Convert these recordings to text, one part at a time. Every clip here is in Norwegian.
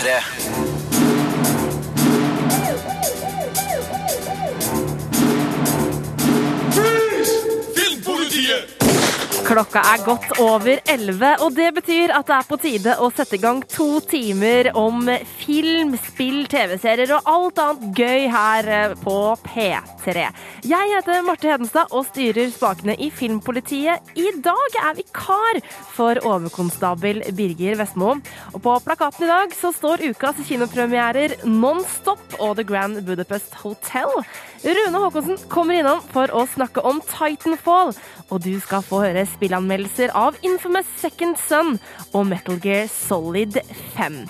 P3. Klokka er godt over 11, og det betyr at det er på tide å sette i gang to timer om film, spill, TV-serier og alt annet gøy her eh, på P3. Jeg heter Marte Hedenstad og styrer spakene i Filmpolitiet. I dag er vikar for overkonstabel Birger Vestmo. Og på plakaten i dag så står ukas kinopremierer Non-Stop og The Grand Budapest Hotel. Rune Håkonsen kommer innom for å snakke om Titanfall, og du skal få høre spillanmeldelser av Infamous Second Son og Metal Gear Solid 5.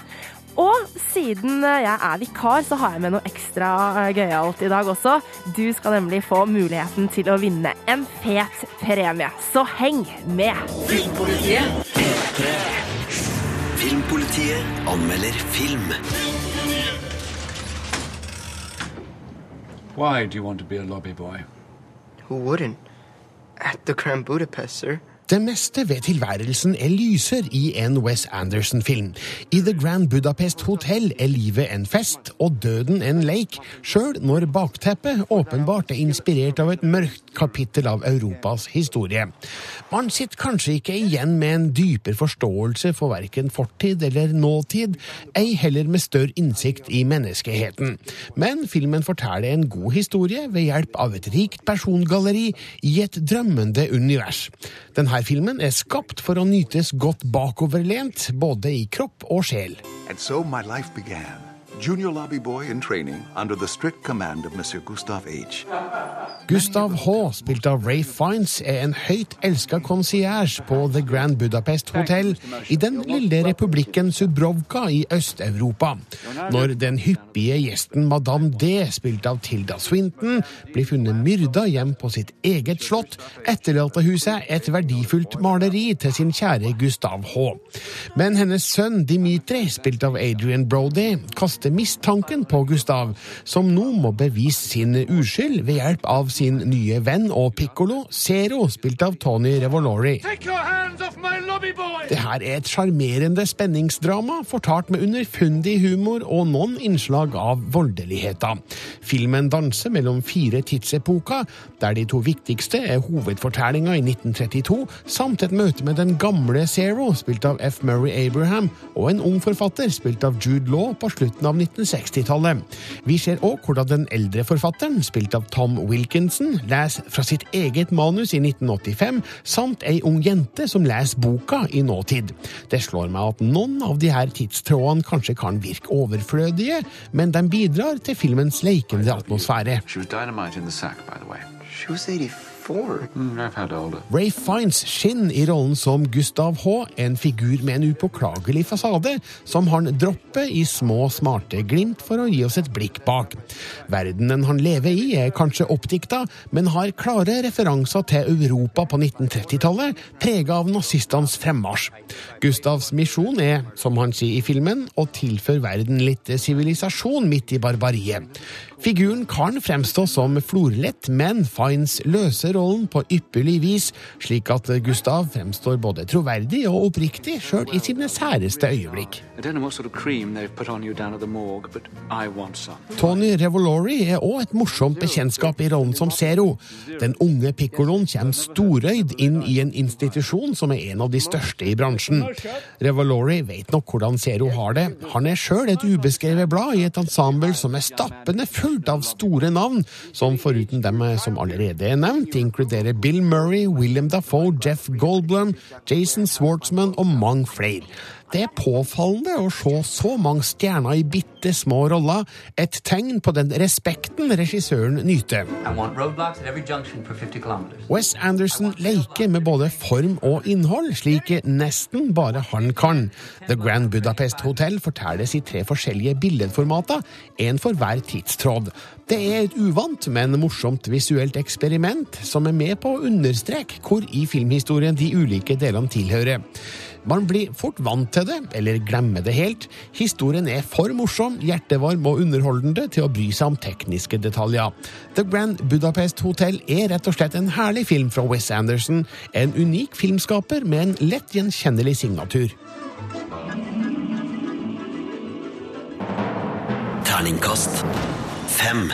Og siden jeg er vikar, så har jeg med noe ekstra eh, gøyalt i dag også. Du skal nemlig få muligheten til å vinne en fet premie, så heng med! Filmpolitiet! Filmpolitiet anmelder film. Why do you want to be a lobby boy? Who wouldn't? At the Grand Budapest, sir. Det meste ved tilværelsen er lyser i en Wes Anderson-film. I The Grand Budapest Hotel er livet en fest og døden en leik, sjøl når bakteppet åpenbart er inspirert av et mørkt kapittel av Europas historie. Man sitter kanskje ikke igjen med en dypere forståelse for verken fortid eller nåtid, ei heller med større innsikt i menneskeheten. Men filmen forteller en god historie ved hjelp av et rikt persongalleri i et drømmende univers. Denne filmen er skapt for å nytes godt bakoverlent, både i kropp og sjel. And so my life began. Junior lobby boy in training under the strict command of Monsieur Gustav H. Gustav H., spilt av Ray Fiends, er en høyt elska konsierge på The Grand Budapest Hotel i den lille republikken Subrovka i Øst-Europa. Når den hyppige gjesten Madame D., spilt av Tilda Swinton, blir funnet myrda hjem på sitt eget slott, etterlater hun seg et verdifullt maleri til sin kjære Gustav H. Men hennes sønn Dimitri, spilt av Adrian Brody, kaster mistanken på Gustav, som nå må bevise sin uskyld ved hjelp av sin nye venn og pikkolo, Zero, spilt av Tony Revolori. Det her er et sjarmerende spenningsdrama, fortalt med underfundig humor og noen innslag av voldeligheter. Filmen danser mellom fire tidsepoker, der de to viktigste er hovedfortellinga i 1932, samt et møte med den gamle Zero, spilt av F. Murray Abraham, og en ung forfatter, spilt av Jude Law, på slutten av 1960-tallet. Vi ser òg hvordan den eldre forfatteren, spilt av Tom Wilkinson, leser fra sitt eget manus i 1985, samt ei ung jente som leser boka i nåtid. Det slår meg at noen av de her tidstrådene kanskje kan virke overflødige, men de bidrar til filmens lekende atmosfære. She was dynamite in the sack, by the way. She was 84. Mm. Ray Fiends skinn i rollen som Gustav H., en figur med en upåklagelig fasade, som han dropper i små, smarte glimt for å gi oss et blikk bak. Verdenen han lever i er kanskje oppdikta, men har klare referanser til Europa på 1930-tallet, prega av nazistenes fremmarsj. Gustavs misjon er, som han sier i filmen, å tilføre verden litt sivilisasjon midt i barbariet. Figuren kan fremstå som florlett, men Fines løser rollen på ypperlig vis, slik at Gustav fremstår både troverdig og oppriktig, sjøl i sine særeste øyeblikk. Tony Revolori er òg et morsomt bekjentskap i rollen som Zero. Den unge pikkoloen kommer storøyd inn i en institusjon som er en av de største i bransjen. Revolori vet nok hvordan Zero har det. Han er sjøl et ubeskrevet blad i et ensemble som er stappende fullt av store navn, som foruten dem som allerede er nevnt, inkluderer Bill Murray, William Dafoe, Jeff Goldblum, Jason Swartzman og mange flere. Det er påfallende å se så mange stjerner i bitte små roller, et tegn på den respekten regissøren nyter. I want roadblocks at every junction for 50 kilometers. Wes Anderson leker med både form og innhold, slik nesten bare han kan. The Grand Budapest Hotel fortelles i tre forskjellige billedformater, én for hver tidstråd. Det er et uvant, men morsomt visuelt eksperiment som er med på å understreke hvor i filmhistorien de ulike delene tilhører. Man blir fort vant til det, eller glemmer det helt. Historien er for morsom, hjertevarm og underholdende til å bry seg om tekniske detaljer. The Grand Budapest Hotel er rett og slett en herlig film fra Wes Anderson. En unik filmskaper med en lett gjenkjennelig signatur. Terningkast fem.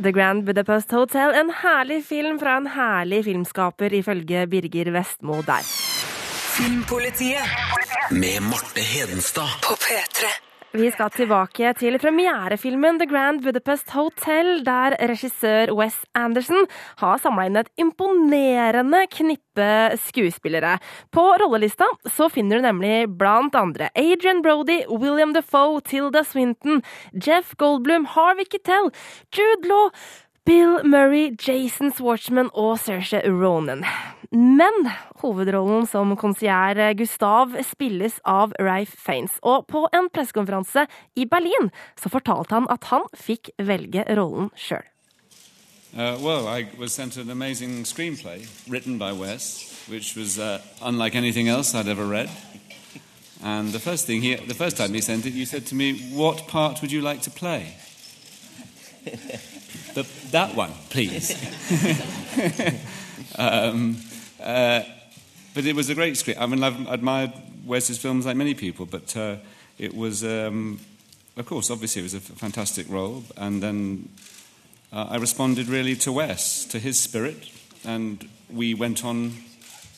The Grand Budapest Hotel, en herlig film fra en herlig filmskaper, ifølge Birger Vestmo der. Filmpolitiet Med Marte Hedenstad. på P3. Vi skal tilbake til premierefilmen The Grand Budapest Hotel, der regissør Wes Anderson har samla inn et imponerende knippe skuespillere. På rollelista så finner du nemlig blant andre Adrian Brody, William Defoe, Tilda Swinton, Jeff Goldblum, Harvey Kittel, Jude Law, Bill Murray, Jason Schwartzman og Saoirse Ronan. Men hovedrollen som konsierre Gustav spilles av Rafe Faines. Og på en pressekonferanse i Berlin så fortalte han at han fikk velge rollen sjøl. Uh, well, I was sent an amazing screenplay written by Wes, which was uh, unlike anything else I'd ever read. And the first thing he, the first time he sent it, you said to me, "What part would you like to play?" The, that one, please. um, uh, but it was a great script. I mean, I've admired Wes's films like many people, but uh, it was, um, of course, obviously, it was a fantastic role. And then uh, I responded really to Wes, to his spirit, and we went on.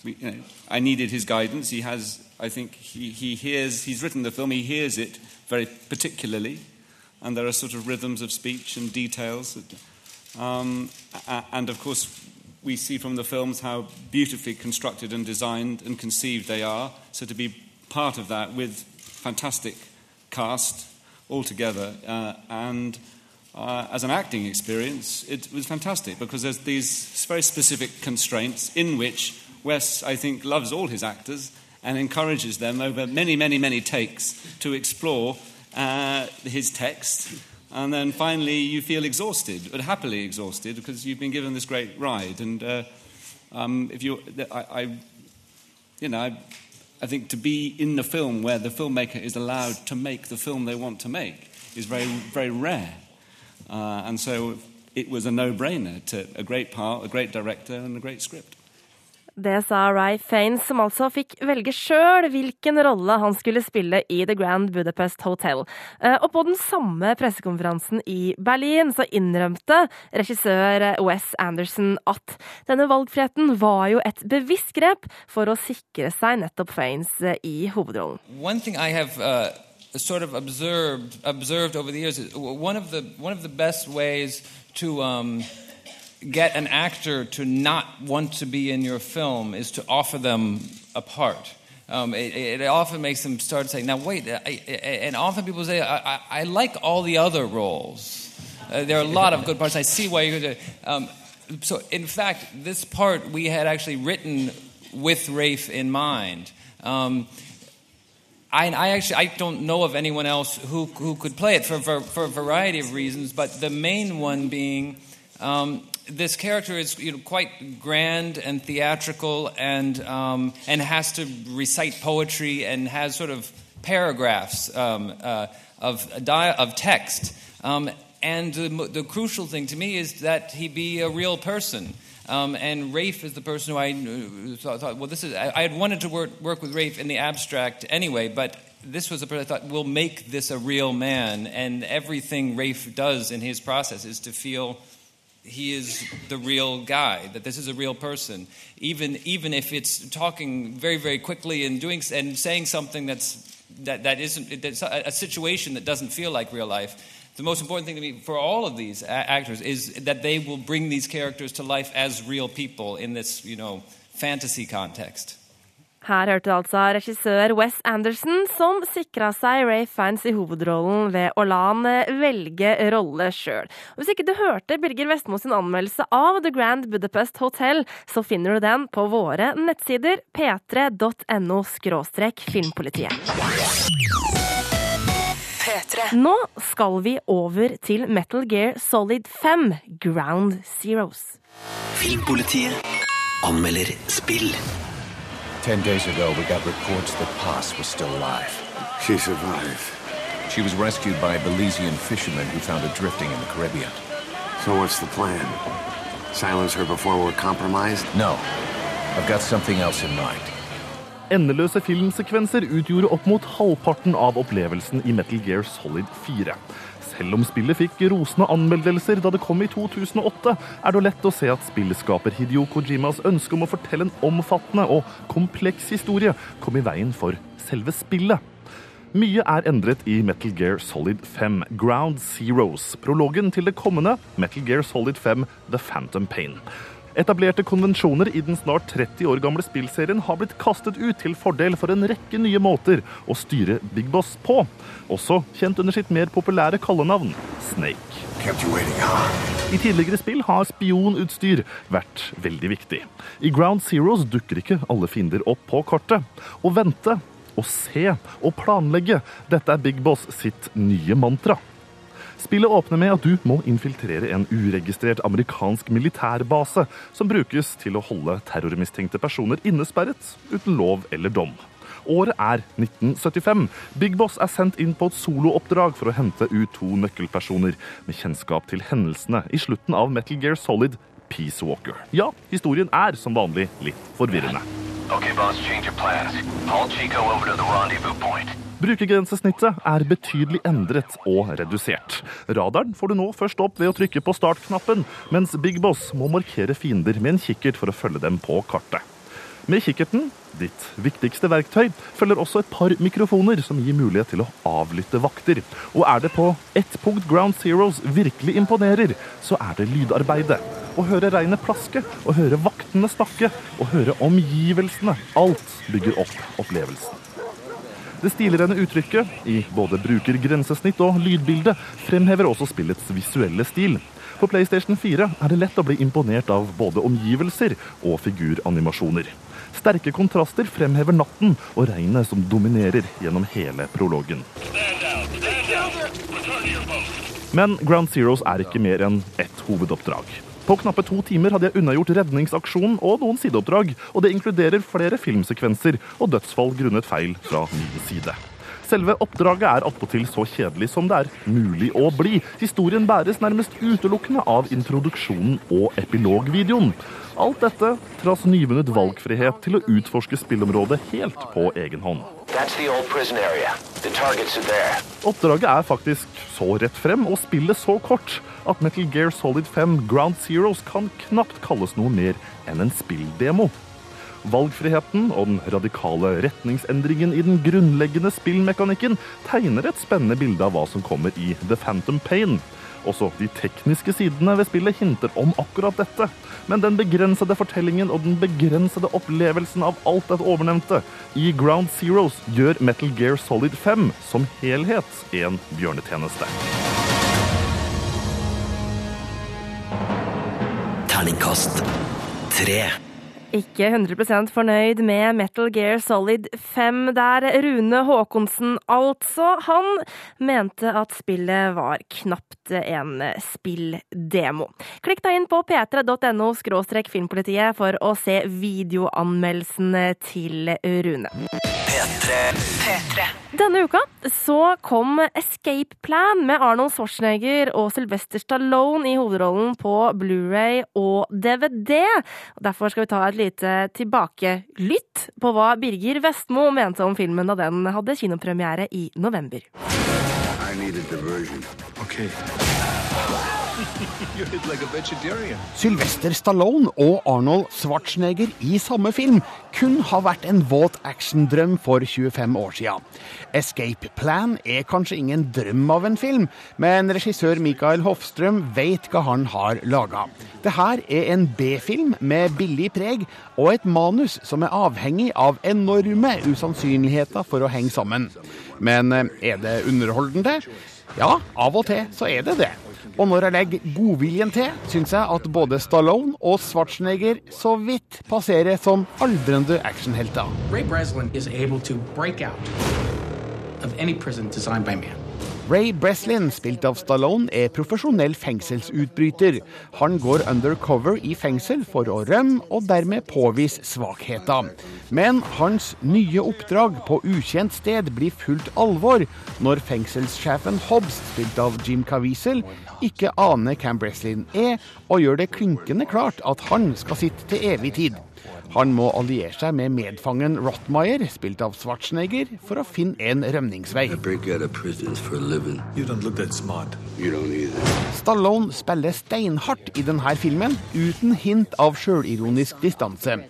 We, you know, I needed his guidance. He has, I think, he, he hears. He's written the film. He hears it very particularly, and there are sort of rhythms of speech and details. Um, and of course, we see from the films how beautifully constructed and designed and conceived they are. So to be part of that with fantastic cast altogether, uh, and uh, as an acting experience, it was fantastic because there's these very specific constraints in which Wes, I think, loves all his actors and encourages them over many, many, many takes to explore uh, his text. And then finally, you feel exhausted, but happily exhausted, because you've been given this great ride. And uh, um, if you, I, I, you know, I, I think to be in the film where the filmmaker is allowed to make the film they want to make is very, very rare. Uh, and so it was a no-brainer to a great part, a great director, and a great script. Det sa Ray Faines, som altså fikk velge sjøl hvilken rolle han skulle spille i The Grand Budapest Hotel. Eh, Og på den samme pressekonferansen i Berlin så innrømte regissør Wes Anderson at denne valgfriheten var jo et bevisst grep for å sikre seg nettopp Faines eh, i hovedrollen. One thing I have uh, sort of observed observed over the years one of the one of the best ways to um, get an actor to not want to be in your film is to offer them a part. Um, it, it often makes them start saying, "Now wait," I, I, and often people say, "I, I, like all the other roles. Uh, there are a lot of good parts. I see why you're going to." Um, so, in fact, this part we had actually written with Rafe in mind. Um, I, I actually I don't know of anyone else who, who could play it for, for, for a variety of reasons, but the main one being um, this character is you know, quite grand and theatrical and, um, and has to recite poetry and has sort of paragraphs um, uh, of, di- of text. Um, and the, the crucial thing to me is that he be a real person. Um, and Rafe is the person who I uh, thought, thought well, this is. I, I had wanted to work, work with Rafe in the abstract anyway, but this was the person I thought will make this a real man. And everything Rafe does in his process is to feel he is the real guy, that this is a real person, even even if it's talking very very quickly and doing and saying something that's that that isn't that's a, situation that doesn't feel like real life. The most important thing to me for all of these actors is that they will bring these characters to life as real people in this you know fantasy context. Her hørte du altså regissør Wes Anderson, som sikra seg Ray Fans i hovedrollen ved å la han eh, velge rolle sjøl. Hvis ikke du hørte Birger Vestmo sin anmeldelse av The Grand Budapest Hotel, så finner du den på våre nettsider p3.no filmpolitiet. Nå skal vi over til Metal Gear Solid 5, Ground Zeroes. Filmpolitiet anmelder spill. Ten days ago, we got reports that Paz was still alive. She survived. She was rescued by Belizean fishermen who found her drifting in the Caribbean. So what's the plan? Silence her before we're compromised? No. I've got something else in mind. Endeløse filmsekvenser utgjorde opp mot halvparten av opplevelsen i Metal Gear Solid 4. Selv om spillet fikk rosende anmeldelser da det kom i 2008, er det lett å se at spillskaper Hidio Kojimas ønske om å fortelle en omfattende og kompleks historie kom i veien for selve spillet. Mye er endret i Metal Gear Solid 5 Ground Zeroes, prologen til det kommende Metal Gear Solid 5 The Phantom Pain. Etablerte konvensjoner i den snart 30 år gamle spillserien har blitt kastet ut til fordel for en rekke nye måter å styre Big Boss på, også kjent under sitt mer populære kallenavn Snake. I tidligere spill har spionutstyr vært veldig viktig. I Ground Zeroes dukker ikke alle fiender opp på kartet. Å vente, å se og planlegge, dette er Big Boss sitt nye mantra. Spillet åpner med at du må infiltrere en uregistrert amerikansk militærbase som brukes til å holde terrormistenkte personer innesperret uten lov eller dom. Året er 1975. Big Boss er sendt inn på et solooppdrag for å hente ut to nøkkelpersoner med kjennskap til hendelsene i slutten av Metal Gear Solid Peace Walker. Ja, historien er som vanlig litt forvirrende. Okay, boss, change your plans. Haul Chico over to the rendezvous point. Brukergrensesnittet er betydelig endret og redusert. Radaren får du nå først opp ved å trykke på startknappen, mens Big Boss må markere fiender med en kikkert for å følge dem på kartet. Med kikkerten, ditt viktigste verktøy, følger også et par mikrofoner som gir mulighet til å avlytte vakter. Og er det på ett punkt Ground Zeroes virkelig imponerer, så er det lydarbeidet. Å høre regnet plaske, å høre vaktene snakke, å høre omgivelsene. Alt bygger opp opplevelsen. Det stilrene uttrykket i både brukergrensesnitt og lydbilde fremhever også spillets visuelle stil. På PlayStation 4 er det lett å bli imponert av både omgivelser og figuranimasjoner. Sterke kontraster fremhever natten og regnet som dominerer gjennom hele prologen. Men Ground Zeroes er ikke mer enn ett hovedoppdrag. På knappe to timer hadde jeg unnagjort redningsaksjonen og noen sideoppdrag, og det inkluderer flere filmsekvenser og dødsfall grunnet feil fra min side. Selve oppdraget er attpåtil så kjedelig som det er mulig å bli. Historien bæres nærmest utelukkende av introduksjonen og epilogvideoen. Alt dette trass nyvunnet valgfrihet til å utforske spillområdet helt på egen hånd. Oppdraget er faktisk så rett frem og spillet så kort at Metal Gear Solid 5 Ground Zeroes kan knapt kalles noe mer enn en spilldemo. Valgfriheten og den radikale retningsendringen i den grunnleggende spillmekanikken tegner et spennende bilde av hva som kommer i The Phantom Pain. Også de tekniske sidene ved spillet hinter om akkurat dette. Men den begrensede fortellingen og den begrensede opplevelsen av alt dette overnevnte i Ground Zeroes gjør Metal Gear Solid 5 som helhet en bjørnetjeneste. Terningkast tre. Ikke 100% fornøyd med Metal Gear Solid 5 der. Rune Haakonsen, altså. Han mente at spillet var knapt en spilldemo. Klikk deg inn på p3.no filmpolitiet for å se videoanmeldelsen til Rune. Denne uka så kom Escape Plan med Arnold Schwarzenegger og Sylvester Stallone i hovedrollen på Blu-ray og DVD. Derfor skal vi ta et lite tilbakelytt på hva Birger Vestmo mente om filmen da den hadde kinopremiere i november. I Sylvester Stallone og Arnold Schwarzenegger i samme film kun har vært en våt actiondrøm for 25 år siden. Escape Plan er kanskje ingen drøm av en film, men regissør Mikael Hofstrøm vet hva han har laga. Det her er en B-film med billig preg, og et manus som er avhengig av enorme usannsynligheter for å henge sammen. Men eh, er det underholdende? Ja, av og til så er det det. Og når jeg legger godviljen til, syns jeg at både Stallone og Schwarzenegger så vidt passerer som aldrende actionhelter. Ray Breslin is able to break out of any prison designed by man. Ray Breslin, spilt av Stallone, er profesjonell fengselsutbryter. Han går undercover i fengsel for å rømme og dermed påvise svakheter. Men hans nye oppdrag på ukjent sted blir fullt alvor når fengselssjefen Hobbs, spilt av Jim Caviezel, ikke aner hvem Breslin er, og gjør det klinkende klart at han skal sitte til evig tid. Han må alliere seg med medfangen Rottmeier, spilt av Schwarzenegger, for å finne en rømningsvei. Stallone spiller steinhardt i denne filmen, uten hint av sjølironisk distanse.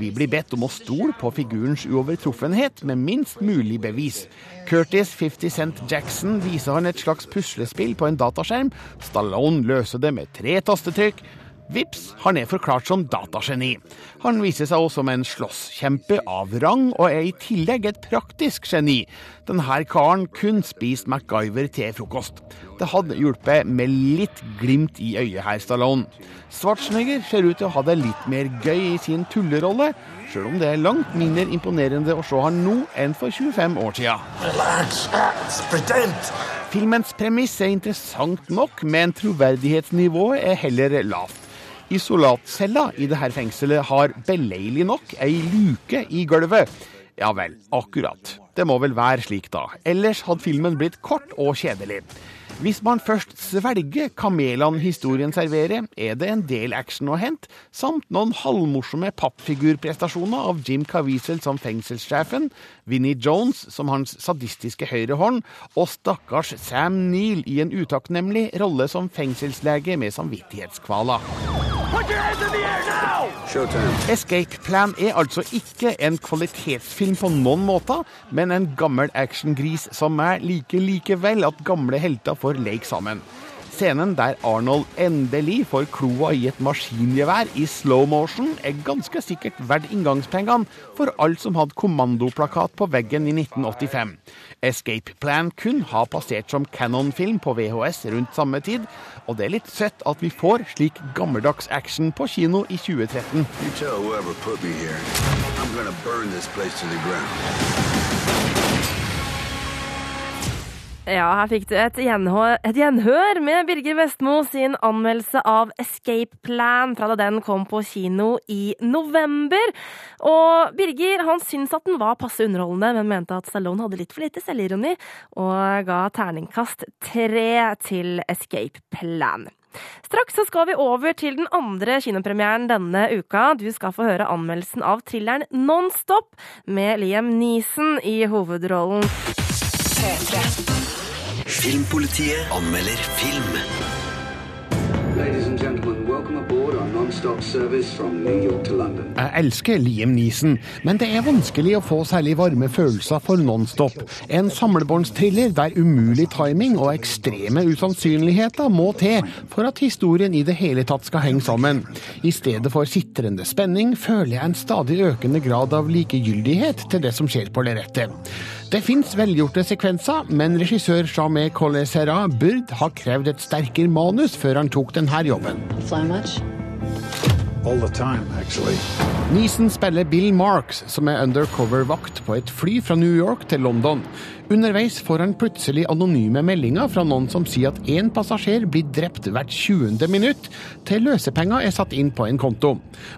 Vi blir bedt om å stole på figurens uovertruffenhet med minst mulig bevis. Curtis 50 Cent Jackson viser han et slags puslespill på en dataskjerm. Stallone løser det med tre tastetrykk. Vips, han er forklart som datageni. Han viser seg også som en slåsskjempe av rang, og er i tillegg et praktisk geni. Denne karen kun spist MacGyver til frokost. Det hadde hjulpet med litt glimt i øyet her, Stallone. Schwarzenegger ser ut til å ha det litt mer gøy i sin tullerolle, sjøl om det er langt mindre imponerende å se han nå enn for 25 år siden. Filmens premiss er interessant nok, men troverdighetsnivået er heller lavt. Isolatcella i dette fengselet har beleilig nok ei luke i gulvet. Ja vel, akkurat. Det må vel være slik, da. Ellers hadde filmen blitt kort og kjedelig. Hvis man først svelger kamelene historien serverer, er det en del action å hente, samt noen halvmorsomme pappfigurprestasjoner av Jim Caviezel som fengselssjefen, Vinnie Jones som hans sadistiske høyrehånd, og stakkars Sam Neill i en utakknemlig rolle som fengselslege med samvittighetskvaler. Escape Plan er altså ikke en kvalitetsfilm på noen måter, men en gammel actiongris som meg liker likevel at gamle helter får leke sammen. Scenen der Arnold endelig får kloa i et maskingevær i slow motion, er ganske sikkert verdt inngangspengene for alt som hadde kommandoplakat på veggen i 1985. Escape Plan kun har passert som Canon-film på VHS rundt samme tid, og det er litt søtt at vi får slik gammeldags action på kino i 2013. You tell whoever put me here, I'm gonna burn this place to the ground. Ja, her fikk du et gjenhør, et gjenhør med Birger Vestmo sin anmeldelse av Escape Plan fra da den kom på kino i november. Og Birger han syntes at den var passe underholdende, men mente at Stallone hadde litt for lite selvironi, og ga terningkast tre til Escape Plan. Straks så skal vi over til den andre kinopremieren denne uka. Du skal få høre anmeldelsen av thrilleren Nonstop med Liam Neeson i hovedrollen. Filmpolitiet anmelder film. Ladies and gentlemen, Jeg elsker Liam Neeson, men det er vanskelig å få særlig varme følelser for Nonstop. En samlebåndstriller der umulig timing og ekstreme usannsynligheter må til for at historien i det hele tatt skal henge sammen. I stedet for sitrende spenning føler jeg en stadig økende grad av likegyldighet til det som skjer på lerretet. Det fins velgjorte sekvenser, men regissør Jamé Collet-Serra burde ha krevd et sterkere manus før han tok denne jobben. Fly much? Time. Neeson spiller Bill Marks, som er undercover-vakt på et fly fra New York til London. Underveis får han plutselig anonyme meldinger fra noen som sier at én passasjer blir drept hvert 20. minutt, til løsepenger er satt inn på en konto.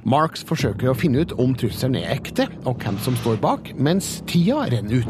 Marks forsøker å finne ut om trusselen er ekte, og hvem som står bak, mens tida renner ut.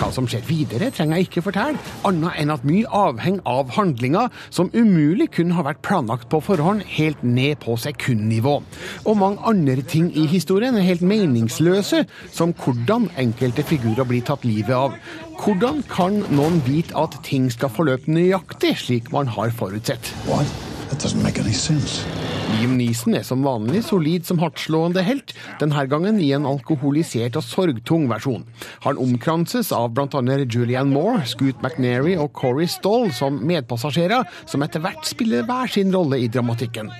Hva som skjer videre, trenger jeg ikke fortelle, annet enn at mye avhenger av handlinga, som umulig kunne ha vært planlagt på forhånd, helt ned på sekundnivå. Og mange andre ting i historien er helt meningsløse, som hvordan enkelte figurer blir tatt livet av. Hvordan kan noen vite at ting skal forløpe nøyaktig slik man har forutsett? What? That doesn't make any sense. Liam Neeson er som vanlig solid som hardtslående helt, denne gangen i en alkoholisert og sorgtung versjon. Han omkranses av bl.a. Julianne Moore, Scoot McNairy og Corey Stoll som medpassasjerer, som etter hvert spiller hver sin rolle i dramatikken.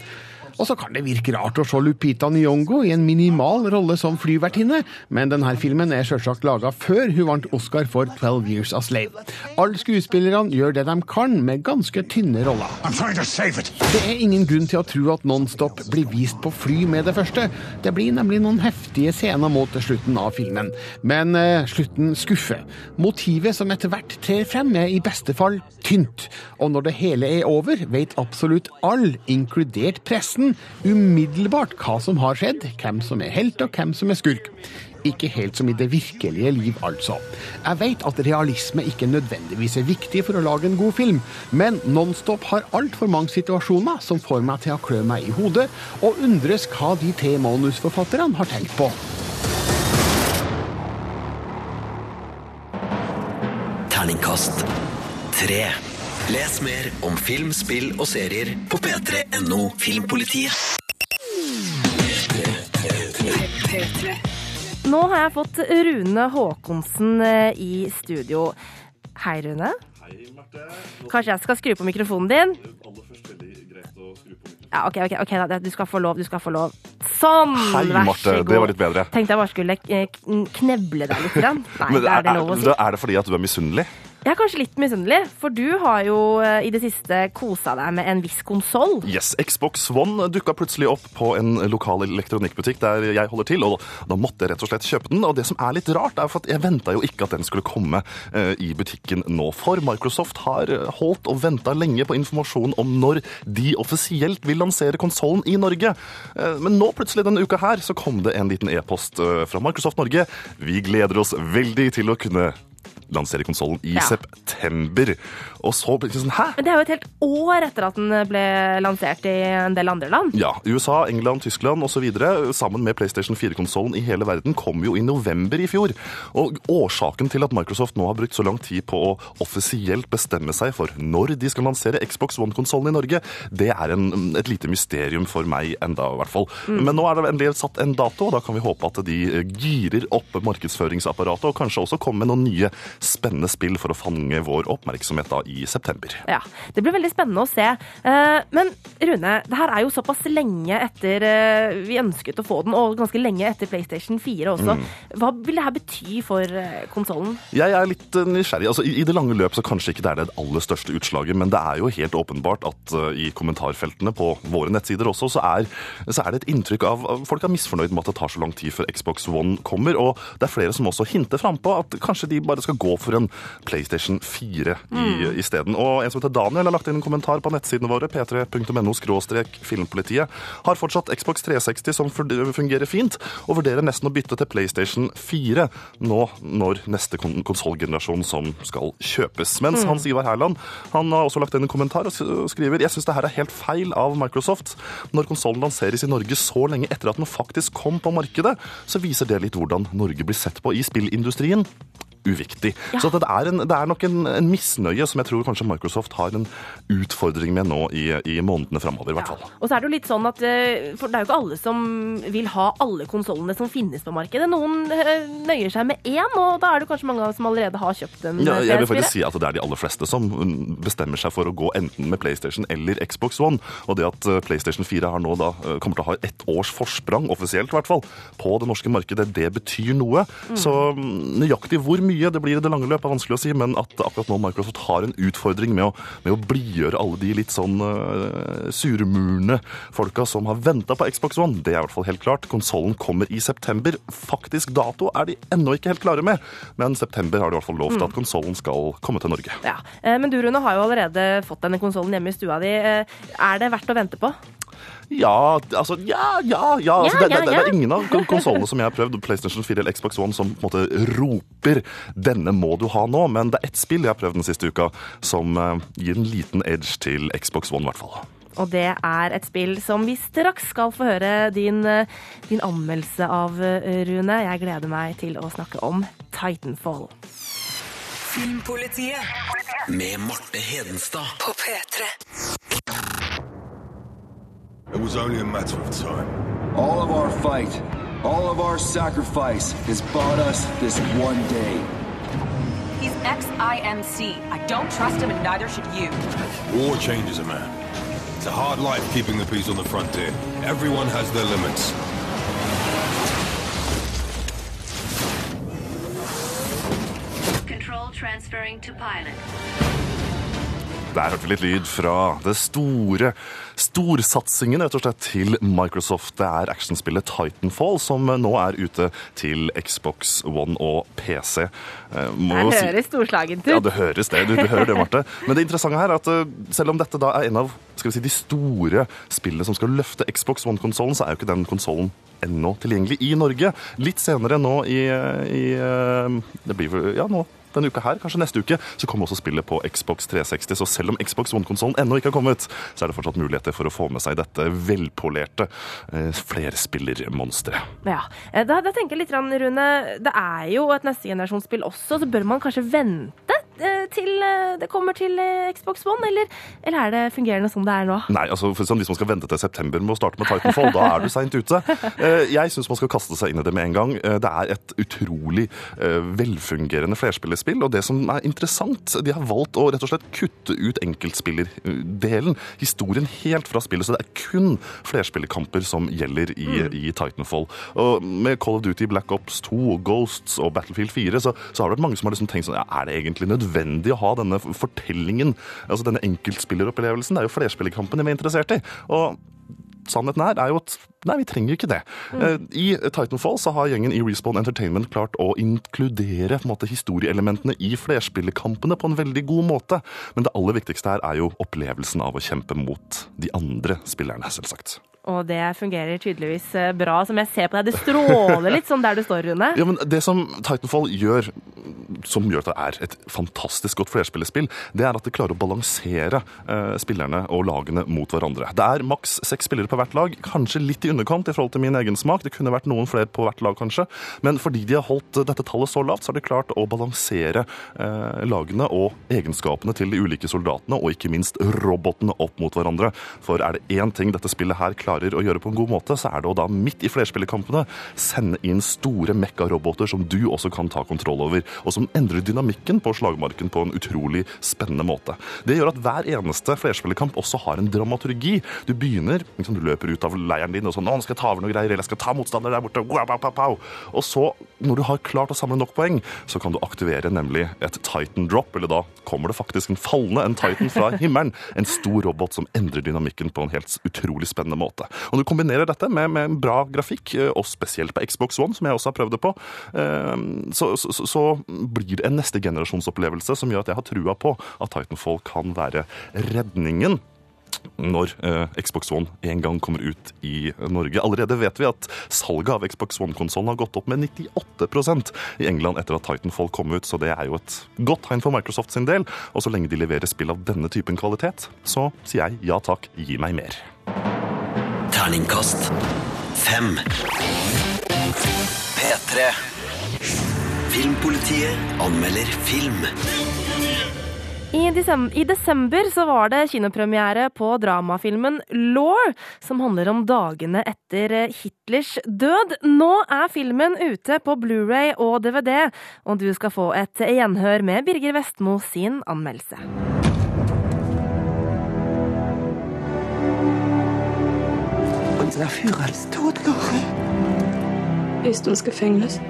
Og så kan det virke rart å se Lupita Nyong'o i en minimal rolle som flyvertinne, men denne filmen er selvsagt laga før hun vant Oscar for 12 Years a Slave. Alle skuespillerne gjør det de kan, med ganske tynne roller. Det er ingen grunn til å tro at Nonstop blir vist på fly med det første. Det blir nemlig noen heftige scener mot slutten av filmen. Men eh, slutten skuffer. Motivet som etter hvert trer frem, er i beste fall tynt. Og når det hele er over, vet absolutt alle, inkludert pressen, slutten umiddelbart hva som har skjedd, hvem som er helt og hvem som er skurk. Ikke helt som i det virkelige liv, altså. Jeg vet at realisme ikke nødvendigvis er viktig for å lage en god film, men Nonstop har altfor mange situasjoner som får meg til å klø meg i hodet, og undres hva de tre manusforfatterne har tenkt på. Terningkast tre. Les mer om film, spill og serier på p3.no Filmpolitiet. Nå har jeg fått Rune Håkonsen eh, i studio. Hei, Rune. Kanskje jeg skal skru på mikrofonen din? Ja, ok, ok, ok, da, du skal få lov, du skal få lov. Sånn, Hei, vær Marte. så god. Det var litt bedre. Tenkte jeg bare skulle eh, kneble deg litt. Nei, Men er, er det lov å si. er det fordi at du er misunnelig? Jeg er kanskje litt misunnelig, for du har jo eh, i det siste kosa deg med en viss konsoll. Yes, Xbox One dukka plutselig opp på en lokal elektronikkbutikk der jeg holder til, og da måtte jeg rett og slett kjøpe den. Og det som er litt rart, er at jeg venta jo ikke at den skulle komme eh, i butikken nå. For Microsoft har holdt og venta lenge på informasjon om når de offisielt vil lansere konsollen i Norge. Eh, men nå plutselig denne uka her så kom det en liten e-post fra Microsoft Norge. Vi gleder oss veldig til å kunne lansere konsollen i Ja. september. Og så ble det sånn Hæ? Men det er jo et helt år etter at den ble lansert i en del andre land. Ja, USA, England, Tyskland osv. sammen med PlayStation 4-konsollen i hele verden kom jo i november i fjor. Og årsaken til at Microsoft nå har brukt så lang tid på å offisielt bestemme seg for når de skal lansere Xbox One-konsollen i Norge, det er en, et lite mysterium for meg enda, i hvert fall. Mm. Men nå er det endelig satt en dato, og da kan vi håpe at de girer opp markedsføringsapparatet, og kanskje også kommer med noen nye spennende spill for å fange vår oppmerksomhet da i september. Ja, Det blir veldig spennende å se. Eh, Men Rune, det her er jo såpass lenge etter eh, vi ønsket å få den, og ganske lenge etter PlayStation 4 også. Mm. Hva vil det her bety for konsollen? Jeg er litt eh, nysgjerrig. Altså, i, det lange løp så kanskje ikke det er det aller største utslaget, men det er jo helt åpenbart at eh, i kommentarfeltene på våre nettsider også, så er, så er det et inntrykk av folk er misfornøyd med at det tar så lang tid før Xbox One kommer. Og det er flere som også hinter frampå at kanskje de bare skal gå for en PlayStation 4 i, Mm. isteden. Og en som heter Daniel har lagt inn en kommentar på nettsidene våre, p3.no filmpolitiet, har fortsatt Xbox 360 som fungerer fint, og vurderer nesten å bytte til PlayStation 4 nå når neste kon konsollgenerasjon som skal kjøpes. Mens Mm. Hans Ivar Herland han har også lagt inn en kommentar og skriver jeg syns det her er helt feil av Microsoft. Når konsollen lanseres i Norge så lenge etter at den faktisk kom på markedet, så viser det litt hvordan Norge blir sett på i spillindustrien uviktig. Så det, er en, det er nok en, en misnøye som jeg tror kanskje Microsoft har en utfordring med nå i, i månedene framover, i hvert fall. Og så er det jo litt sånn at eh, For det er jo ikke alle som vil ha alle konsollene som finnes på markedet. Noen eh, nøyer seg med én, og da er det kanskje mange som allerede har kjøpt en Ja, jeg vil faktisk si at det er de aller fleste som mm, bestemmer seg for å gå enten med PlayStation eller Xbox One. Og det at eh, PlayStation 4 har nå da, eh, kommer til å ha ett års forsprang, offisielt i hvert fall, på det norske markedet, det betyr noe. Mm. Så mm, nøyaktig hvor mye det blir i det lange løp er vanskelig å si, men at akkurat nå Microsoft har en utfordring med å, med å blidgjøre alle de litt sånn uh, surmurende folka som har venta på Xbox One, det er i hvert fall helt klart. Konsollen kommer i september. Faktisk dato er de ennå ikke helt klare med, men september har de i hvert fall lovt Mm. at konsollen skal komme til Norge. Ja. Eh, Men du, Rune, har jo allerede fått denne konsollen hjemme i stua di. Eh, Er det verdt å vente på? Ja, altså Ja, ja, ja. Altså, Ja, det, det, det er ingen av kon- konsollene som jeg har prøvd, PlayStation 4 eller Xbox One, som på en måte roper 'denne må du ha nå', men det er ett spill jeg har prøvd den siste uka som uh, gir en liten edge til Xbox One, i hvert fall. Og det er et spill som vi straks skal få høre din, eh, din anmeldelse av, eh, Rune. Jeg gleder meg til å snakke om Titanfall. Filmpolitiet med Marte Hedenstad på P3. It was only a matter of time. All of our fight, all of our sacrifice has bought us this one day. He's ex-IMC. I don't trust him and neither should you. War changes a man. It's a hard life keeping the peace on the frontier. Everyone has their limits. Control transferring to pilot. Der hørte vi litt lyd fra det store, storsatsingen rett og slett til Microsoft. Det er actionspillet Titanfall som nå er ute til Xbox One og PC. Eh, må Det høres si- storslagent ut. Ja, det høres det. Du, du hører det, Marte. Men det interessante her er at eh, selv om dette da er en av skal vi si, de store spillene som skal løfte Xbox One-konsollen, så er jo ikke den konsollen ennå tilgjengelig i Norge. Litt senere nå i, i eh, Det blir Ja, nå denne uka her, kanskje neste uke, så kommer også spillet på Xbox 360. Så selv om Xbox One-konsollen ennå ikke har kommet, så er det fortsatt muligheter for å få med seg dette velpolerte eh, flerspillermonsteret. Ja, eh, da, da tenker jeg litt, Rune, det er jo et neste generasjonsspill også, så bør man kanskje vente til eh, det kommer til eh, Xbox One, eller, eller er det fungerende som det er nå? Nei, altså for sånn, Hvis man skal vente til september med å starte med Titanfall, da er du seint ute. Eh, Jeg syns man skal kaste seg inn i det med en gang. Eh, Det er et utrolig eh, velfungerende flerspillerspill. Og det som er interessant, de har valgt å rett og slett kutte ut enkeltspillerdelen. Historien helt fra spillet. Så det er kun flerspillerkamper som gjelder i, i Titanfall. Og med Call of Duty, Black Ops 2, Ghosts og Battlefield 4 så, så har det vært mange som har liksom tenkt sånn ja, Er det egentlig nødvendig å ha denne fortellingen, altså denne enkeltspilleropplevelsen? Det er jo flerspillerkampen vi er interessert i. Og sannheten her er jo at nei, vi trenger ikke det. Mm. I Titanfall så har gjengen i Respawn Entertainment klart å inkludere på en måte, historieelementene i flerspillerkampene på en veldig god måte. Men det aller viktigste her er jo opplevelsen av å kjempe mot de andre spillerne, selvsagt. Og det fungerer tydeligvis eh, bra, som jeg ser på deg. Det stråler litt sånn der du står, Rune. Ja, men Det som Titanfall gjør, som gjør at det er et fantastisk godt flerspillerspill, det er at det klarer å balansere eh, spillerne og lagene mot hverandre. Det er maks seks spillere på hvert lag, kanskje litt i underkant i forhold til min egen smak. Det kunne vært noen flere på hvert lag, kanskje. Men fordi de har holdt dette tallet så lavt, så har de klart å balansere eh, lagene og egenskapene til de ulike soldatene, og ikke minst robotene opp mot hverandre. For er det én ting dette spillet her klarer å gjøre på en god måte, så er det å da midt i flerspillerkampene sende inn store mekka-roboter som du også kan ta kontroll over, og som endrer dynamikken på slagmarken på en utrolig spennende måte. Det gjør at hver eneste flerspillerkamp også har en dramaturgi. Du begynner, liksom, du løper ut av leiren din og sånn, nå skal jeg ta over noen greier, eller jeg skal ta motstander der borte, og så, når du har klart å samle nok poeng, så kan du aktivere nemlig et Titan drop, eller da kommer det faktisk en fallende, en Titan fra himmelen, en stor robot som endrer dynamikken på en helt utrolig spennende måte. Og du kombinerer dette med, med en bra grafikk, eh, og spesielt på Xbox One, som jeg også har prøvd det på, eh, så, så, så- så blir det en neste generasjonsopplevelse som gjør at jeg har trua på at Titanfall kan være redningen når eh, Xbox One en gang kommer ut i Norge. Allerede vet vi at salget av Xbox One-konsollen har gått opp med 98% i England etter at Titanfall kom ut, så det er jo et godt tegn for Microsoft sin del. Og så lenge de leverer spill av denne typen kvalitet, så sier jeg ja takk, gi meg mer. Terningkast fem. P3. Filmpolitiet anmelder film. I, desem I desember så var det kinopremiere på dramafilmen Law, som handler om dagene etter eh, Hitlers død. Nå er filmen ute på Blu-ray og DVD, og du skal få et gjenhør med Birger Vestmo sin anmeldelse. Unser Führer ist tot, Lore. Ist uns Gefängnis?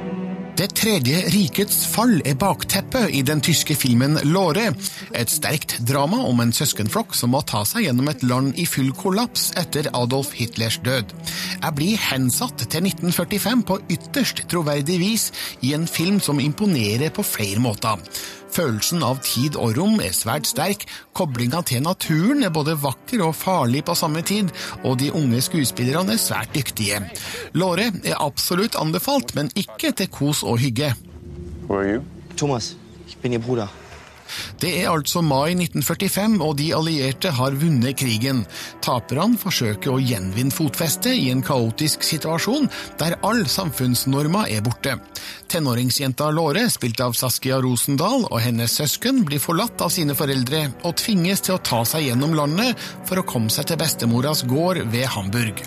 Det tredje rikets fall er bakteppet i den tyske filmen Låre. Et sterkt drama om en søskenflokk som må ta seg gjennom et land i full kollaps etter Adolf Hitlers død. Jeg blir hensatt til 1945 på ytterst troverdig vis i en film som imponerer på flere måter. Følelsen av tid og rom er svært sterk, koblinga til naturen er både vakker og farlig på samme tid, og de unge skuespillerne er svært dyktige. Låre er absolutt anbefalt, men ikke til kos og hygge. Thomas, jeg er din Bruder. Det er altså mai 1945, og de allierte har vunnet krigen. Taperne forsøker å gjenvinne fotfestet i en kaotisk situasjon der all samfunnsnorma er borte. Tenåringsjenta Låre, spilt av Saskia Rosendal, og hennes søsken blir forlatt av sine foreldre og tvinges til å ta seg gjennom landet for å komme seg til bestemoras gård ved Hamburg.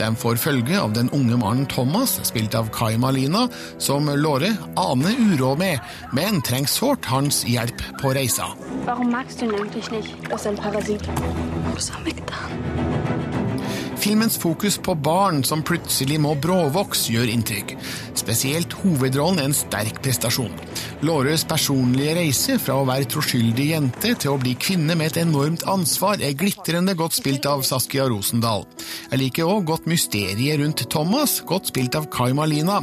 De får følge av den unge mannen Thomas, spilt av Kai Malina, som Låre aner uråd med, men trenger sårt hans hjelp på reisa. Hvorfor magst du ihn ikke? Det Er en ein Parasit. Was haben wir getan? Filmens fokus på barn som plutselig må bråvokse, gjør inntrykk. Spesielt hovedrollen er en sterk prestasjon. Låres personlige reise fra å være troskyldig jente til å bli kvinne med et enormt ansvar er glitrende godt spilt av Saskia Rosendal. Jeg liker òg godt mysteriet rundt Thomas, godt spilt av Kai Malina.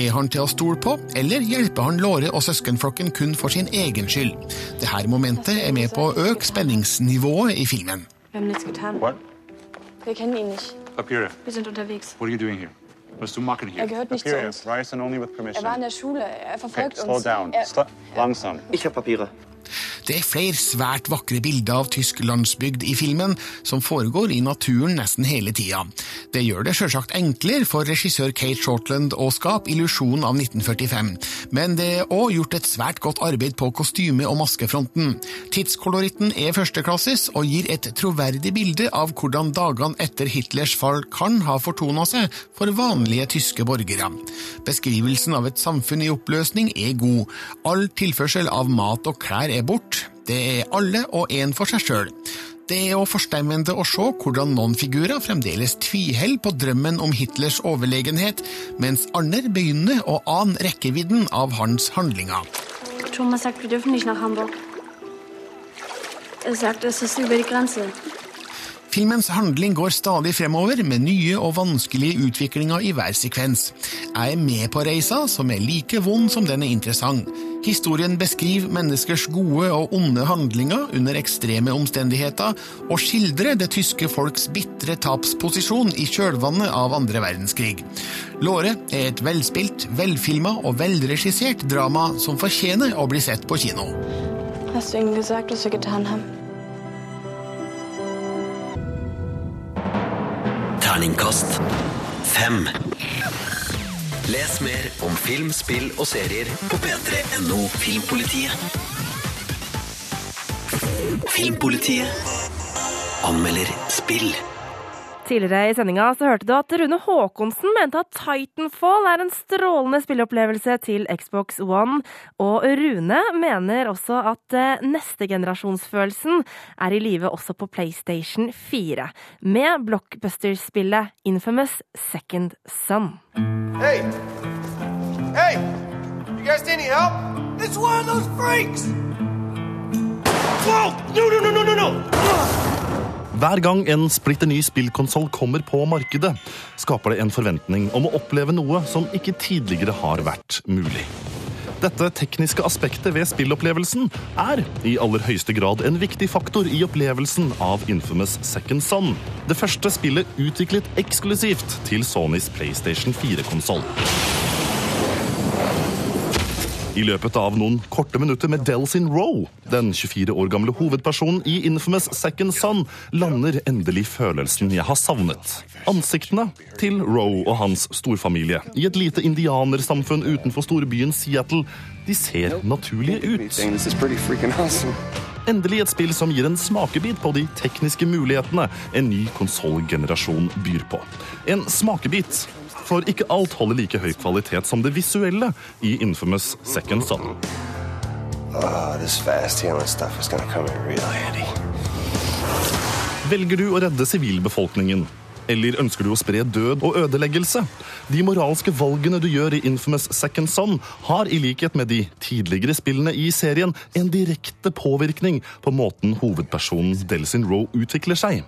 Er han til å stole på, eller hjelper han Låre og søskenflokken kun for sin egen skyld? Dette momentet er med på å øke spenningsnivået i filmen. Hvem nichts getan. What? Wir kennen ihn nicht. Papyra, Wir sind unterwegs. what are you doing here? Was du machen here? Er gehört nicht zu Papyra, uns. only with permission. Er war in der Schule. Er verfolgt okay, slow uns. down. Er, Slow, langsam. Ich habe Papiere. Det er flere svært vakre bilder av tysk landsbygd i filmen, som foregår i naturen nesten hele tida. Det gjør det sjølsagt enklere for regissør Kate Shortland å skape illusjonen av 1945, men det er òg gjort et svært godt arbeid på kostyme- og maskefronten. Tidskoloritten er førsteklasses og gir et troverdig bilde av hvordan dagene etter Hitlers fall kan ha fortona seg for vanlige tyske borgere. Beskrivelsen av et samfunn i oppløsning er god. All tilførsel av mat og klær er bort. Det er alle og én for seg sjøl. Det er òg forstemmende å se hvordan noen figurer fremdeles tviholder på drømmen om Hitlers overlegenhet, mens andre begynner å ane rekkevidden av hans handlinger. Thomas sagt, vi dürfen nicht nach Hamburg. Er sagt, es ist über die Grenze. Filmens handling går stadig fremover, med nye og vanskelige utviklinger i hver sekvens. Jeg er med på reisa, som er like vond som den er interessant. Historien beskriver menneskers gode og onde handlinger under ekstreme omstendigheter, og skildrer det tyske folks bitre tapsposisjon i kjølvannet av andre verdenskrig. Låre er et velspilt, velfilma og velregissert drama som fortjener å bli sett på kino. Hast du ihnen gesagt, was wir getan haben? Terningkast fem. Les mer om film, spill og serier på p3.no Filmpolitiet. Filmpolitiet anmelder spill. Tidligere i sendinga så hørte du at Rune Haakonsen mente at Titanfall er en strålende spilleopplevelse til Xbox One, og Rune mener også at eh, nestegenerasjonsfølelsen er i live også på PlayStation 4, med blockbuster-spillet Infamous Second Son. Hey! Hey! You guys need any help? It's one of those freaks! Whoa! No, no, no, no, no, no! Hver gang en splitter ny spillkonsoll kommer på markedet, skaper det en forventning om å oppleve noe som ikke tidligere har vært mulig. Dette tekniske aspektet ved spillopplevelsen er i aller høyeste grad en viktig faktor i opplevelsen av Infamous Second Son, det første spillet utviklet eksklusivt til Sonys PlayStation 4-konsoll. I løpet av noen korte minutter med Delsin Roe, den 24 år gamle hovedpersonen i Infamous Second Son, lander endelig følelsen jeg har savnet. Ansiktene til Roe og hans storfamilie i et lite indianersamfunn utenfor storbyen Seattle, de ser naturlige ut. Endelig et spill som gir en smakebit på de tekniske mulighetene en ny konsollgenerasjon byr på. En smakebit for ikke alt holder like høy kvalitet som det visuelle i Infamous Second Son. Oh, this fast healing stuff is gonna come in real handy. Velger du å redde sivilbefolkningen? Eller ønsker du å spre død og ødeleggelse? De moralske valgene du gjør i Infamous Second Son, har i likhet med de tidligere spillene i serien en direkte påvirkning på måten hovedpersonen Delsin Roe utvikler seg.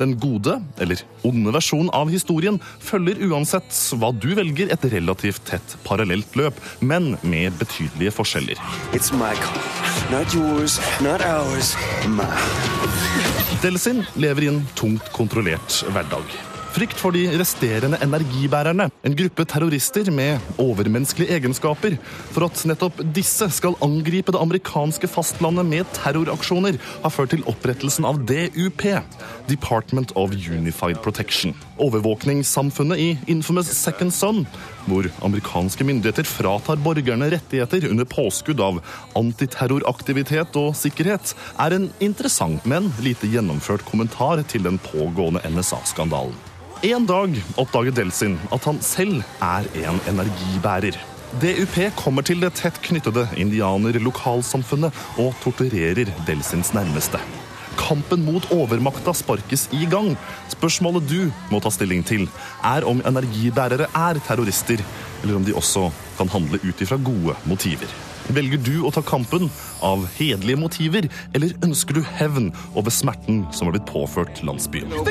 Den gode, eller onde versjonen av historien følger uansett hva du velger et relativt tett parallelt løp, men med betydelige forskjeller. It's my call. Not yours, not ours, mine. Delsin lever i en tungt kontrollert hverdag. Frykt for de resterende energibærerne, en gruppe terrorister med overmenneskelige egenskaper, for at nettopp disse skal angripe det amerikanske fastlandet med terroraksjoner, har ført til opprettelsen av DUP, Department of Unified Protection. Overvåkningssamfunnet i Infamous Second Son, hvor amerikanske myndigheter fratar borgerne rettigheter under påskudd av antiterroraktivitet og sikkerhet, er en interessant, men lite gjennomført kommentar til den pågående NSA-skandalen. En dag oppdager Delsin at han selv er en energibærer. DUP kommer til det tett knyttede indianer-lokalsamfunnet og torturerer Delsins nærmeste. Kampen mot overmakta sparkes i gang. Spørsmålet du må ta stilling til, er om energibærere er terrorister, eller om de også kan handle ut ifra gode motiver. Velger du å ta kampen av hederlige motiver, eller ønsker du hevn over smerten som har blitt påført landsbyen? No,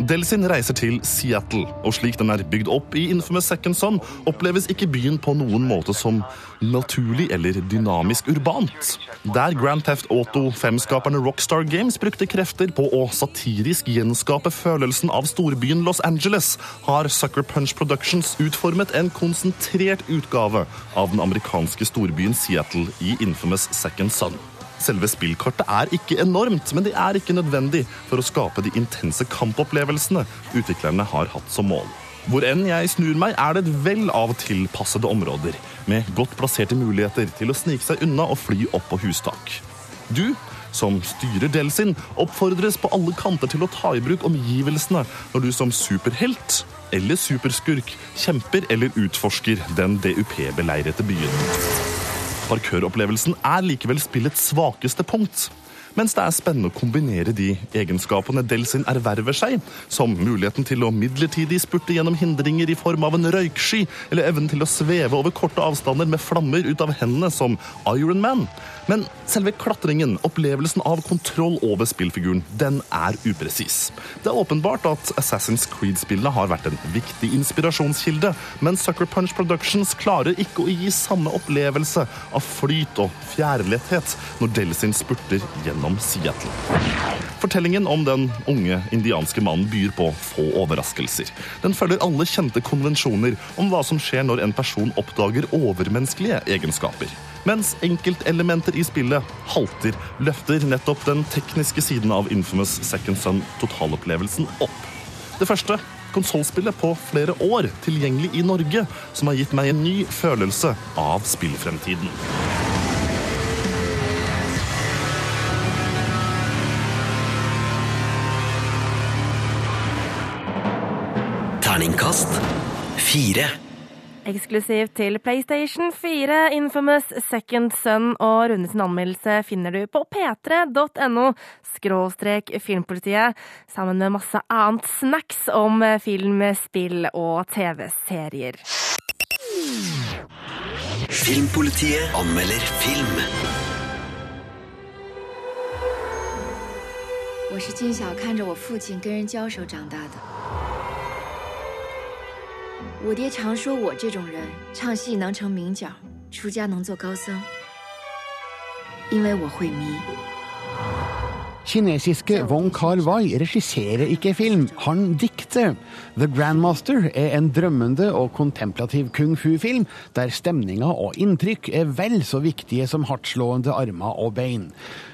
Delsin reiser til Seattle, og slik den er bygd opp i Infamous Second Son, oppleves ikke byen på noen måte som naturlig eller dynamisk urbant. Der Grand Theft Auto 5-skaperne Rockstar Games brukte krefter på å satirisk gjenskape følelsen av storbyen Los Angeles, har Sucker Punch Productions utformet en konsentrert utgave av den amerikanske storbyen Seattle i Infamous Second Son. Selve spillkartet er ikke enormt, men det er ikke nødvendig for å skape de intense kampopplevelsene utviklerne har hatt som mål. Hvor enn jeg snur meg, er det et vell av tilpassede områder, med godt plasserte muligheter til å snike seg unna og fly opp på hustak. Du, som styrer Delsin, oppfordres på alle kanter til å ta i bruk omgivelsene når du som superhelt eller superskurk kjemper eller utforsker den DUP-beleirete byen. Parkøropplevelsen er likevel spillets svakeste punkt. Mens det er spennende å kombinere de egenskapene Delsin erverver seg, som muligheten til å midlertidig spurte gjennom hindringer i form av en røyksky, eller evnen til å sveve over korte avstander med flammer ut av hendene som Iron Man. Men selve klatringen, opplevelsen av kontroll over spillfiguren, den er upresis. Det er åpenbart at Assassin's Creed-spillene har vært en viktig inspirasjonskilde, men Sucker Punch Productions klarer ikke å gi samme opplevelse av flyt og fjærletthet når Delsin spurter gjennom Seattle. Fortellingen om den unge indianske mannen byr på få overraskelser. Den følger alle kjente konvensjoner om hva som skjer når en person oppdager overmenneskelige egenskaper. Mens enkeltelementer i spillet halter, løfter nettopp den tekniske siden av Infamous Second Son totalopplevelsen opp. Det første konsollspillet på flere år tilgjengelig i Norge, som har gitt meg en ny følelse av spillfremtiden. Terningkast fire. Eksklusivt til PlayStation 4, Infamous Second Son og Rune sin anmeldelse finner du på p3.no skråstrek filmpolitiet, sammen med masse annet snacks om film, spill og TV-serier. Filmpolitiet anmelder film. 我是金小看着我父亲跟人交手长大的。 我爹常说我这种人唱戏能成名角，出家能做高僧，因为我会迷。Kinesiske Wong Kar-wai regisserer ikke film, han dikter. The Grandmaster er en drømmende og kontemplativ kung fu-film, der stemninga og inntrykk er vel så viktige som hardtslående armer og bein.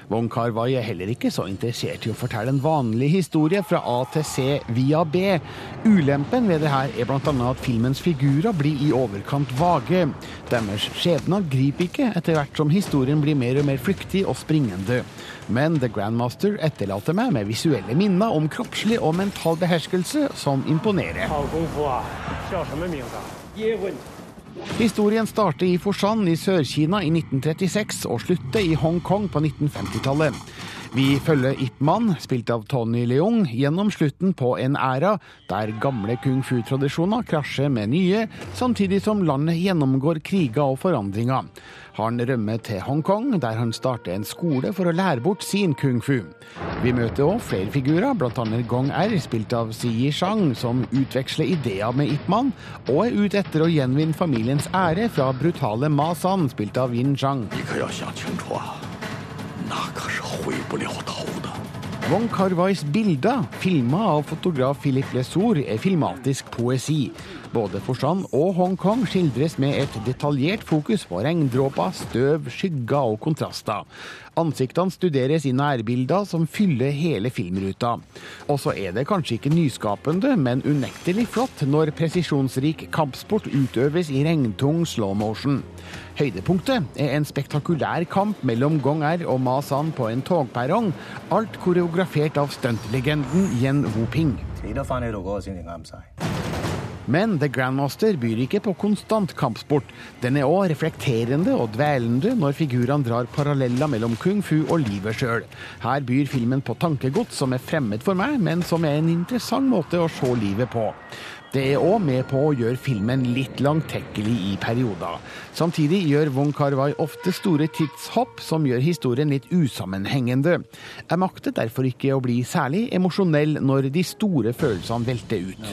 Wong Kar-wai er heller ikke så interessert i å fortelle en vanlig historie fra A til C via B. Ulempen ved det her er bl.a. at filmens figurer blir i overkant vage. Deres skjebner griper ikke etter hvert som historien blir mer og mer flyktig og springende. Men The Grandmaster etterlater meg med visuelle minner om kroppslig og mental beherskelse som imponerer. Historien starter i Foshan i Sør-Kina i 1936 og slutter i Hongkong på 1950-tallet. Vi følger Ip Man, spilt av Tony Leung, gjennom slutten på en æra der gamle kung fu-tradisjoner krasjer med nye, samtidig som landet gjennomgår kriger og forandringer. Han rømmer til Hongkong, der han starter en skole for å lære bort sin kung fu. Vi møter òg flere figurer, bl.a. Gong R, spilt av Si Yi-shang, som utveksler ideer med Ip Man, og er ute etter å gjenvinne familiens ære fra brutale Ma San, spilt av Yin Zhang. Wong Kar-wais bilder, filma av fotograf Philip Lesour, er filmatisk poesi. Både Forstand og Hongkong skildres med et detaljert fokus på regndråper, støv, skygger og kontraster. Ansiktene studeres i nærbilder som fyller hele filmruta. Og så er det kanskje ikke nyskapende, men unektelig flott når presisjonsrik kampsport utøves i regntung slow motion. Høydepunktet er en spektakulær kamp mellom Gong R og Ma San på en togperrong, alt koreografert av stuntlegenden Yen Woping. Men The Grandmaster byr ikke på konstant kampsport. Den er òg reflekterende og dvelende når figurene drar paralleller mellom kung fu og livet sjøl. Her byr filmen på tankegods som er fremmed for meg, men som er en interessant måte å se livet på. Det er òg med på å gjøre filmen litt langtekkelig i perioder. Samtidig gjør Wong Kar-wai ofte store tidshopp som gjør historien litt usammenhengende. Jeg makter derfor ikke å bli særlig emosjonell når de store følelsene velter ut.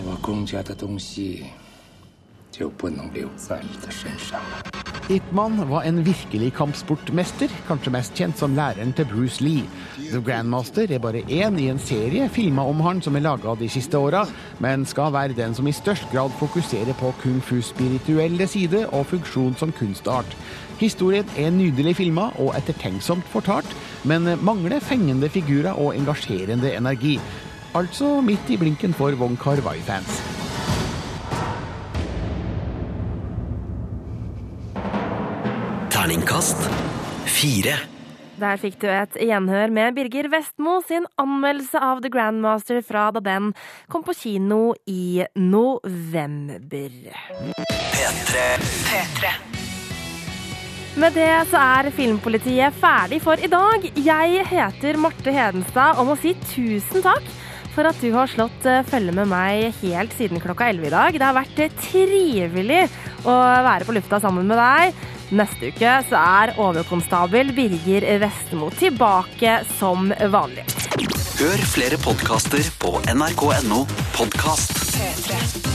我公家的东西就不能留在你的身上了。 Ipman var en virkelig kampsportmester, kanskje mest kjent som læreren til Bruce Lee. The Grandmaster er bare én i en serie filmer om han som er laga de siste åra, men skal være den som i størst grad fokuserer på kung fus spirituelle side og funksjon som kunstart. Historien er nydelig filma og ettertenksomt fortalt, men mangler fengende figurer og engasjerende energi. Altså midt i blinken for Wong Kar-wai-fans. Terningkast fire. Der fikk du et gjenhør med Birger Vestmo sin anmeldelse av The Grandmaster fra da den kom på kino i november. P3. Med det så er Filmpolitiet ferdig for i dag. Jeg heter Marte Hedenstad og må si tusen takk for at du har slått eh, følge med meg helt siden klokka 11 i dag. Det har vært eh, trivelig å være på lufta sammen med deg. Neste uke så er overkonstabel Birger Vestmo tilbake som vanlig. Hør flere podkaster på nrk.no podkast. P3.